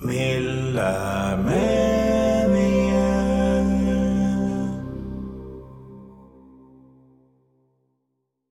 Milla, ah, Milla.